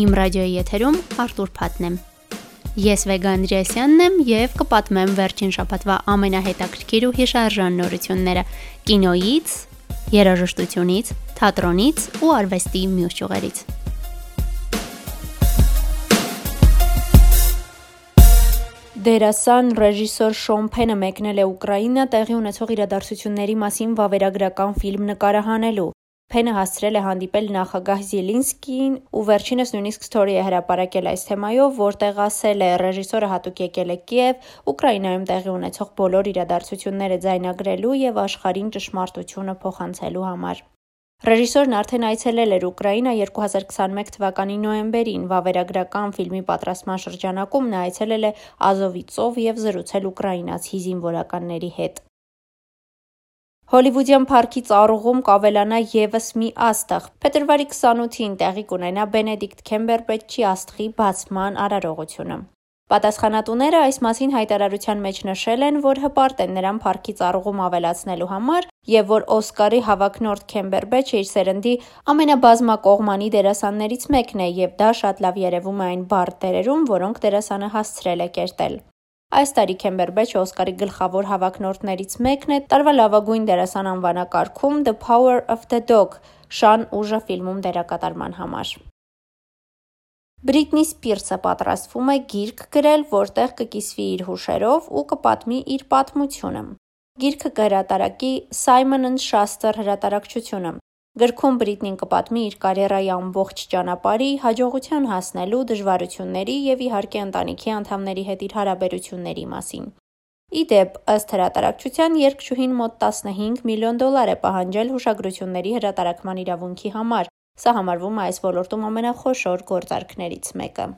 Իմ ռադիոյի եթերում Արտուր Փաթն եմ։ Ես Վեգա Անդրեասյանն եմ եւ կպատմեմ վերջին շաբաթվա ամենահետաքրքիր ու հիշարժան նորությունները կինոյից, երաժշտությունից, թատրոնից ու արվեստի մյուս ճյուղերից։ Դերասան ռեժիսոր Շոն Փենը մեկնել է Ուկրաինա տեղի ունեցող իրադարձությունների մասին վավերագրական ֆիլմ նկարահանելու։ Փենը հասցրել է հանդիպել նախագահ Զելինսկիին ու վերջինս նույնիսկ սթորի է հրապարակել այս թեմայով, որտեղ ասել է՝ ռեժիսորը հատուկ եկել է Կիև Ուկրաինայում տեղի ունեցող բոլոր իրադարձությունները ձայնագրելու եւ աշխարհին ճշմարտությունը փոխանցելու համար։ Ռեժիսորն արդեն այցելել էր Ուկրաինա 2021 թվականի նոյեմբերին։ Վավերագրական ֆիլմի պատրաստման շրջանակում նա այցելել է Ազովի ծով եւ զրուցել ուկրաինացի զինվորականների հետ։ Հոլիվուդյան փառքի ծառուղում կավելանա ևս մի աստղ։ Փետրվարի 28-ին տեղի կունենա Բենեդիկտ Քեմբերբեչի աստղի բացման արարողությունը։ Պատասխանատուները այս մասին հայտարարության մեջ նշել են, որ հպարտ են նրան փառքի ծառուղում ավելացնելու համար եւ որ Օսկարի հավակնորդ Քեմբերբեչը իր սերնդի ամենաբազմակողմանի դերասաններից մեկն է եւ դա շատ լավ երևում է այն բարդ դերերում, որոնք դերասանը հասցրել է կերտել։ Այս տարի Քեմբերբեչը Օսկարի գլխավոր հավակնորդներից մեկն է տարվա լավագույն դերասան անվանակարգում The Power of the Dog Շան ուժը ֆիլմում դերակատարման համար։ Բրիտնի Սպիրսը պատրաստվում է գիրք գրել, որտեղ կկիսվի իր հուշերով ու կպատմի իր պատմությունը։ Գիրքը կհրատարակի Simon & Schuster հրատարակչությունը։ Գրքում Բրիտնին կպատմի իր կարիերայի ամբողջ ճանապարհի, հաջողության հասնելու, դժվարությունների եւ իհարկե ընտանիքի անդամների հետ իր հարաբերությունների մասին։ Ի դեպ, ըստ հրատարակչության, երգչուհին մոտ 15 միլիոն դոլար է պահանջել հուշագրությունների հրատարակման իրավունքի համար։ Սա համարվում է այս ոլորտում ամենախոշոր գործարքներից մեկը։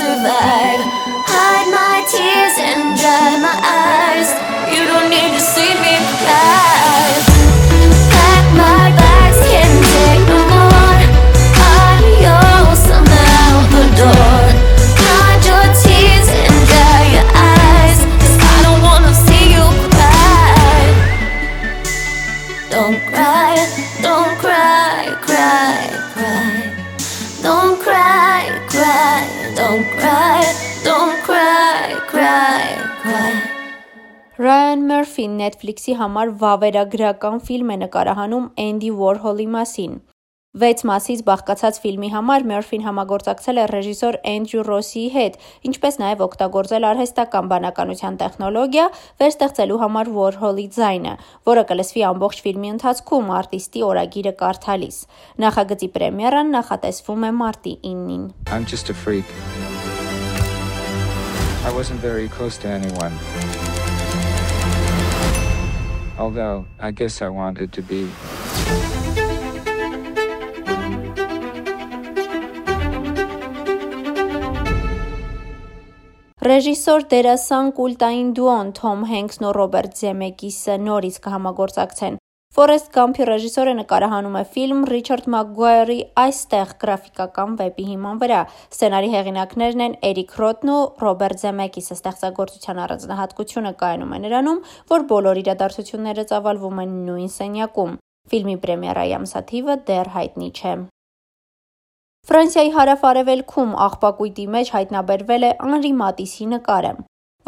survive. Ռայան Մերֆին Netflix-ի համար վավերագրական ֆիլմ է նկարահանում Էնդի Ուորհոլի մասին։ Վեց մասից բաղկացած ֆիլմի համար Մերֆին համագործակցել է ռեժիսոր Էնդրյու Ռոսիի հետ, ինչպես նաև օգտագործել արհեստական բանականության տեխնոլոգիա՝ վերստեղծելու համար Ուորհոլի ձայնը, որը կլսվի ամբողջ ֆիլմի ընթացքում արտիստի օրագիրը կարդալիս։ Նախագծի պրեմիերան նախատեսվում է մարտի 9-ին։ I'm just a freak. I wasn't very close to anyone. Although, I guess I wanted to be. Ռեժիսոր դերասան կուլտային դուոն Թոմ Հենքսն ու Ռոբերտ Զեմեկիսը նորից կհամագործակցեն։ Ֆորեստ Գամփի ռեժիսորը նկարահանում է ֆիլմ Ռիչարդ Մակգուայրի «Այստեղ» գրաֆիկական վեպի հիման վրա։ Սցենարի հեղինակներն են Էրիկ Ռոթն ու Ռոբերտ Զեմեկիսը։ Ստեղծագործության առանձնահատկությունը կայանում է նրանում, որ բոլոր իրադարձությունները ծավալվում են նույն սենյակում։ Ֆիլմի պրեմիերայի ամսաթիվը դեռ հայտնի չէ։ Ֆրանսիայի հարավ-արևելքում աղբակույտի մեջ հայտնաբերվել է Անրի Մատիսի նկարը։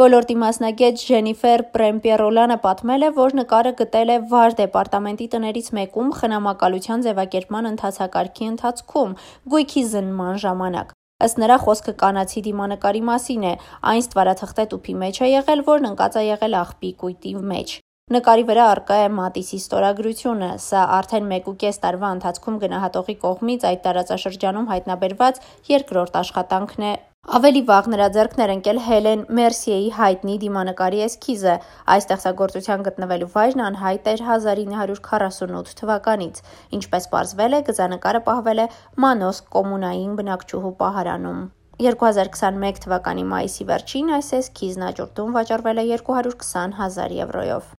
Ոլորտի մասնագետ Ժենիֆեր Պրեմպիերոլանը պատմել է, որ նկարը գտել է Վար դեպարտամենտի տներից մեկում խնամակալության ձևակերպման ընթացակարգի ընթացքում՝ գույքի զննման ժամանակ։ Ըստ նրա խոսքը կանացի դիմանկարի մասին է։ Այն ստվարաթղթե տուփի մեջ է եղել, որն ընկած է եղել աղբի կույտի մեջ։ Նկարի վրա առկա է Մատիսի ստորագրությունը։ Սա արդեն 1.5 տարվա ընթացքում գնահատողի կողմից այդ տարածաշրջանում հայտնաբերված երկրորդ աշխատանքն է։ Ավելի վաղ նրա ձեռքն էր ընկել Հելեն Մերսիեի հայտնի դիմանկարի էսքիզը։ Այս ստեղծագործության գտնվելու վայրն անհայտ էր 1948 թվականից։ Ինչպես պարզվել է, գծանկարը պահվել է Մանոս կոմունային բնակչուհու պահարանում։ 2021 թվականի մայիսի վերջին այս էսքիզն աճուրդում վաճառվել է 220 հազար եվրոյով։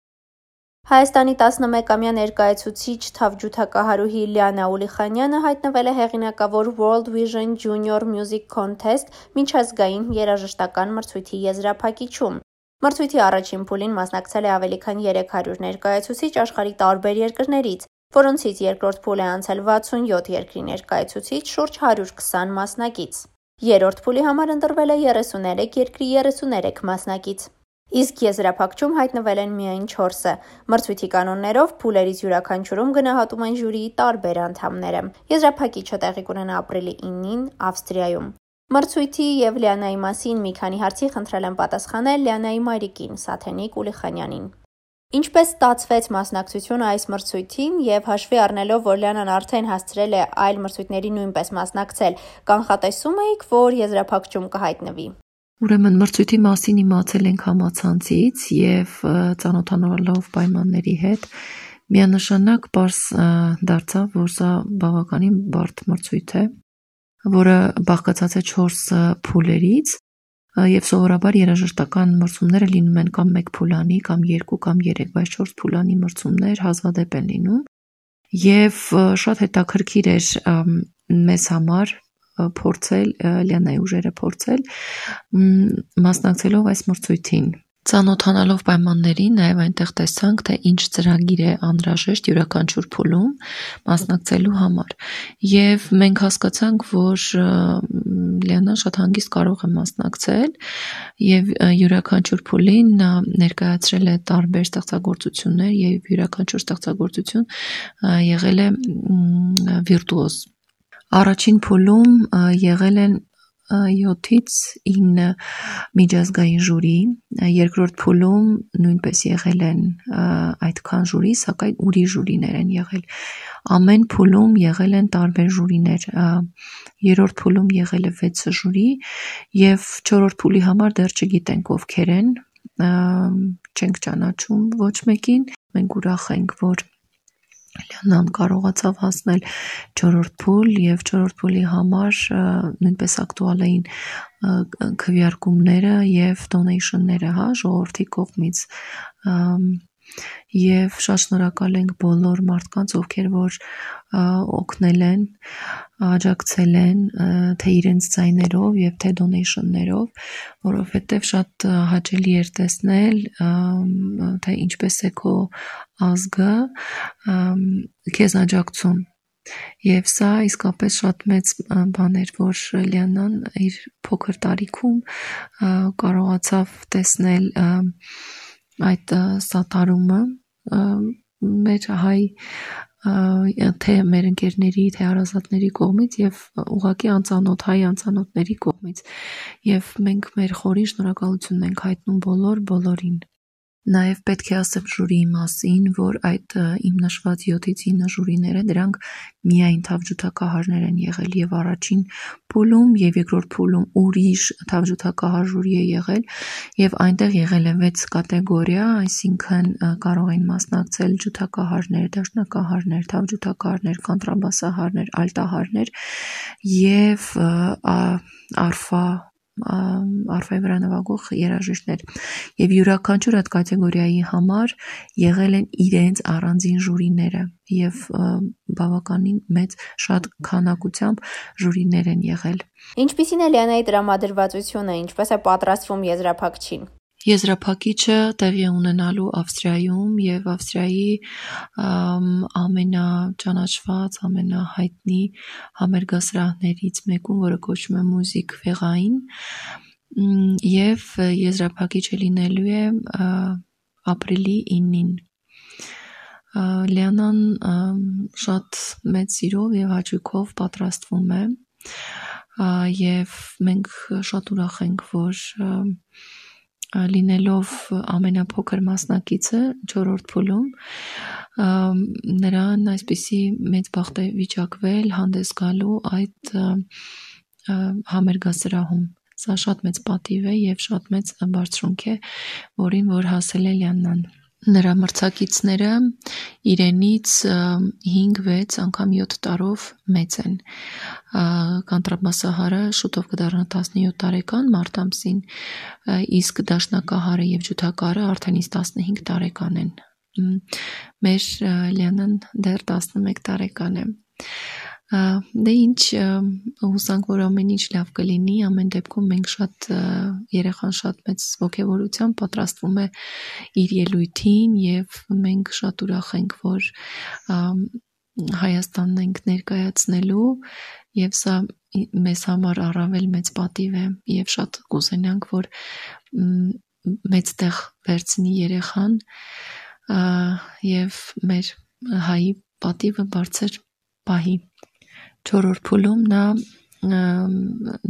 Հայաստանի 11-ամյա ներկայացուցիչ թավջութակահարուհի Լիանա Ուլիխանյանը հայտնվել է հեղինակավոր World Vision Junior Music Contest միջազգային երաժշտական մրցույթի եզրափակիչում։ Մրցույթի առաջին փուլին մասնակցել է ավելի քան 300 ներկայացուցիչ աշխարհի տարբեր երկրներից, որոնցից երկրորդ փուլ է անցել 67 երկրի ներկայացուցիչ շուրջ 120 մասնակից։ Երրորդ փուլի համար ընտրվել է 33 երկրի 33 մասնակից իսկ եզրափակչում հայտնվել են միայն 4-ը։ Մրցույթի կանոններով փուլերից յուրաքանչյուրում գնահատում են ժյուրիի տարբեր անդամները։ Եզրափակիչը տեղի կունենա ապրիլի 9-ին Ավստրիայում։ Մրցույթի եւ Լիանայի մասին մի քանի հարցի խնդրել են պատասխանել Լիանայի մայրիկին Սաթենիկ Ուլիխանյանին։ Ինչպես ստացվեց մասնակցությունը այս մրցույթին եւ հաշվի առնելով, որ Լիանան արդեն հասցրել է այլ մրցույթների նույնպես մասնակցել, կանխատեսում էիք, որ եզրափակչում կհայտնվի։ Ուրեմն մրցույթի մասին իմացել ենք համացանցից եւ ծանոթանալով պայմանների հետ միանշանակ པարս դարձավ, որ սա բավականին բարդ մրցույթ է, որը բաղկացած է 4 փուլերից եւ սովորաբար երաժշտական մրցումները լինում են կամ 1 փուլանի, կամ 2 կամ 3, բայց 4 փուլանի մրցումներ հազվադեպ են լինում եւ շատ հետաքրքիր էր մեզ համար փորձել Լիանայի ուժերը փորձել մասնակցելով այս մրցույթին Ծանոթանալով պայմաններին նաև այնտեղ տեսանք, թե ինչ ծրագիր է անհրաժեշտ յուրաքանչյուր փուլում մասնակցելու համար։ Եվ մենք հասկացանք, որ Լիանան շատ հանգիստ կարող է մասնակցել եւ յուրաքանչյուր փուլին նա ներկայացրել է տարբեր ստեղծագործություններ եւ յուրաքանչյուր ստեղծագործություն եղել է վիրտուոզ Առաջին փուլում եղել են 7-ից 9 միջազգային ժյուրի, երկրորդ փուլում նույնպես եղել են այդքան ժյուրի, սակայն ուրիշ ժյուրիներ են եղել։ Ամեն փուլում եղել են տարբեր ժյուրիներ։ Երրորդ փուլում եղել է 6 ժյուրի եւ չորրորդ փուլի համար դեռ չգիտենք ովքեր են, չենք ճանաչում ոչ մեկին։ Մենք ուրախ ենք, որ Լիանան կարողացավ հասնել չորրորդ փուլ եւ չորրորդ փուլի համար նույնպես ակտուալ էին քվեարկումները եւ դոնեյշնները, հա, ժողովրդի կողմից եւ շատ շնորհակալ ենք բոլոր մարդկանց, ովքեր որ օգնել են, աջակցել են թե իրենց ձայներով եւ թե դոնեյշններով, որովհետեւ շատ հաճելի էր տեսնել, թե ինչպես է քո ազգը քեզ աջակցում Եվ սա իսկապես շատ մեծ բան էր, որ Լիանան իր փոքր տարիքում կարողացավ տեսնել այդ սատարումը մեր հայ թե մեր ընկերների, թե հարազատների կողմից եւ ուղղակի անծանոթ հայ անծանոթների կողմից եւ մենք մեր խորին շնորհակալությունն ենք հայտնում բոլոր բոլորին Նաև պետք է ասեմ ժյուրիի մասին, որ այդ իմ նշված 7-ից 9 ժյուրիները դրանք միայն թավջութակահարներ են եղել եւ առաջին փուլում եւ երկրորդ փուլում ուրիշ թավջութակահար ժյուրի է եղել եւ այնտեղ եղել է 6 կատեգորիա, այսինքն կարող էին մասնակցել ջութակահարներ, դաշնակահարներ, թավջութակահարներ, կոնտրաբասահարներ, ալտահարներ եւ արֆա արվայի վրա նվագող երաժիշտներ եւ յուրաքանչյուր այդ կատեգորիայի համար եղել են իրենց առանձին ժյուրիները եւ բավականին մեծ շատ քանակությամբ ժյուրիներ են եղել։ Ինչպիսին է Լիանայի դրամադրվածությունը, ինչպես է պատրաստվում եզրափակչին։ Եզրափակիչը տեղի ունենալու Ավստրիայում եւ Ավստրիայի ամենաճանաչված, ամենահայտնի համերգասրահներից մեկում, որը կոչվում է Մյուզիկ Վեղային, եւ եզրափակիչը լինելու է ապրիլի 9-ին։ Լիանան շատ մեծ սիրով եւ հաճույքով պատրաստվում է եւ մենք շատ ուրախ ենք, որ լինելով ամենափոքր մասնակիցը չորրորդ փուլում նրան այսպիսի մեծ բախտ է վիճակվել հանդես գալու այդ համերգասրահում սա շատ մեծ պատիվ է եւ շատ մեծ բարձրունք է որին որ հասել է Լիաննան Նրա մրցակիցները իրենից 5-6 անգամ 7 տարով մեծ են։ Կանտրաբասահարը շուտով կդառնա 17 տարեկան մարտ ամսին, իսկ դաշնակահարը եւ ջութակարը արդեն իսկ 15 տարեկան են։ Մեր Լիանան դեռ 11 տարեկան է։ Դե ինչ հուսանք, որ ամեն ինչ լավ կլինի, ամեն դեպքում մենք շատ երեխան շատ մեծ ողջավորությամբ պատրաստվում է իր ելույթին եւ մենք շատ ուրախ ենք, որ Հայաստանն ենք ներկայացնելու եւ սա մեզ համար առավել մեծ պատիվ է եւ շատ կուզենանք, որ մեծ տեղ վերցնի երեխան եւ մեր հայի պատիվը բարձր պահի։ Չորրորդ փուլում նա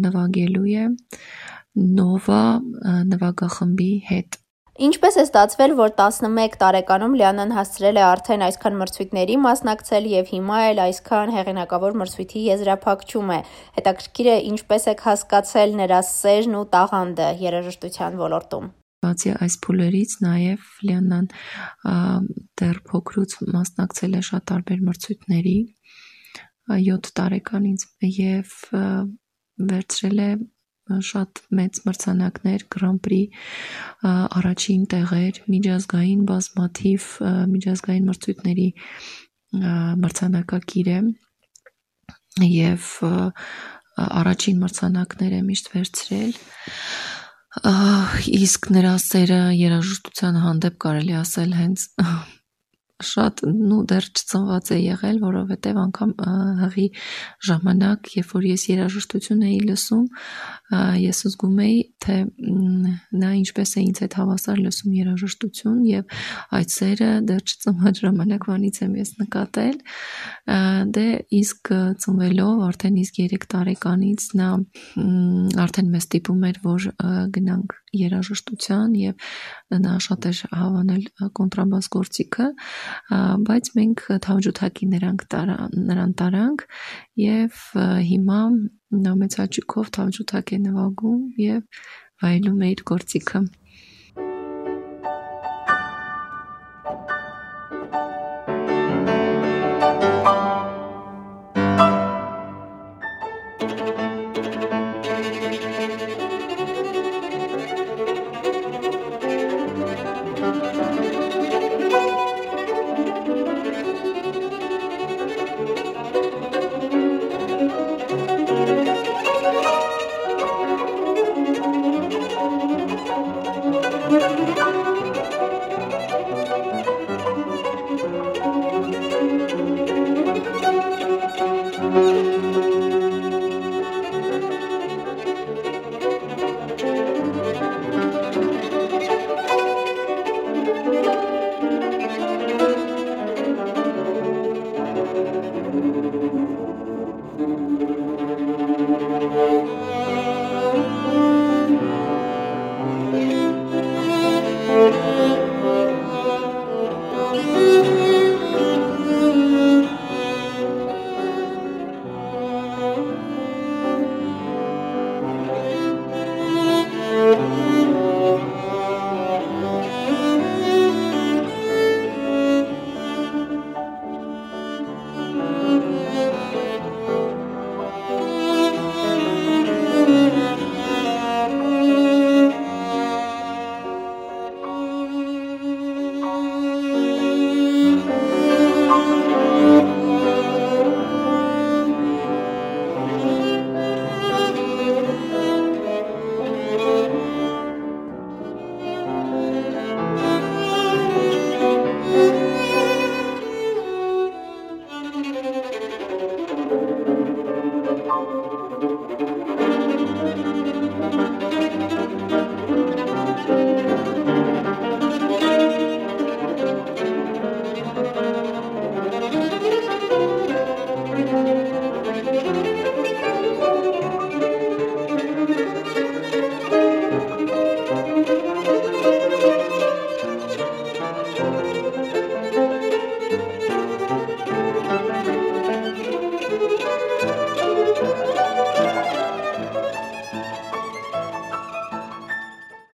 նվագելու է Նովա նվագախմբի հետ։ Ինչպես է ստացվել, որ 11 տարեկանում Լիանան հասցրել է արդեն այսքան մրցույթների մասնակցել եւ հիմա էլ այսքան հեղինակավոր մրցույթի եզրափակում է։ Հետաքրքիր է ինչպես եք հասկացել նրա սերն ու տաղանդը երաժշտության ոլորտում։ Բացի այս փուլերից նաև Լիաննան դեռ փոքրուց մասնակցել է շատ տարբեր մրցույթների 7 տարեկանից եւ վերցրել է շատ մեծ մրցանակներ, Grand Prix, առաջին տեղեր, միջազգային բազմաթիվ միջազգային մրցույթների մրցանակակիր է եւ առաջին մրցանակներ է միշտ վերցրել իսկ նրա սերը երաժշտության հանդեպ կարելի ասել հենց շատ նու դեռ չծնված է եղել, որովհետև անգամ հղի ժամանակ, երբ որ ես երաժշտություն էի լսում, ես զգում էի, թե նա ինչպես է ինձ հետ հավասար լսում երաժշտություն եւ այդ սերը դեռ չծնված ժամանակվանից եմ ես նկատել։ Դե իսկ ծնվելով արդեն իսկ 3 տարեկանից նա արդեն մեզ տիպում էր, որ գնանք երաժշտության եւ նա շատ էր հավանել կոնտրաբաս գործիքը, բայց մենք թավջութակի նրանք նրան տարանք եւ հիմա նա մեծ հաճույքով թավջութակ է նվագում եւ վայելում է իր գործիքը։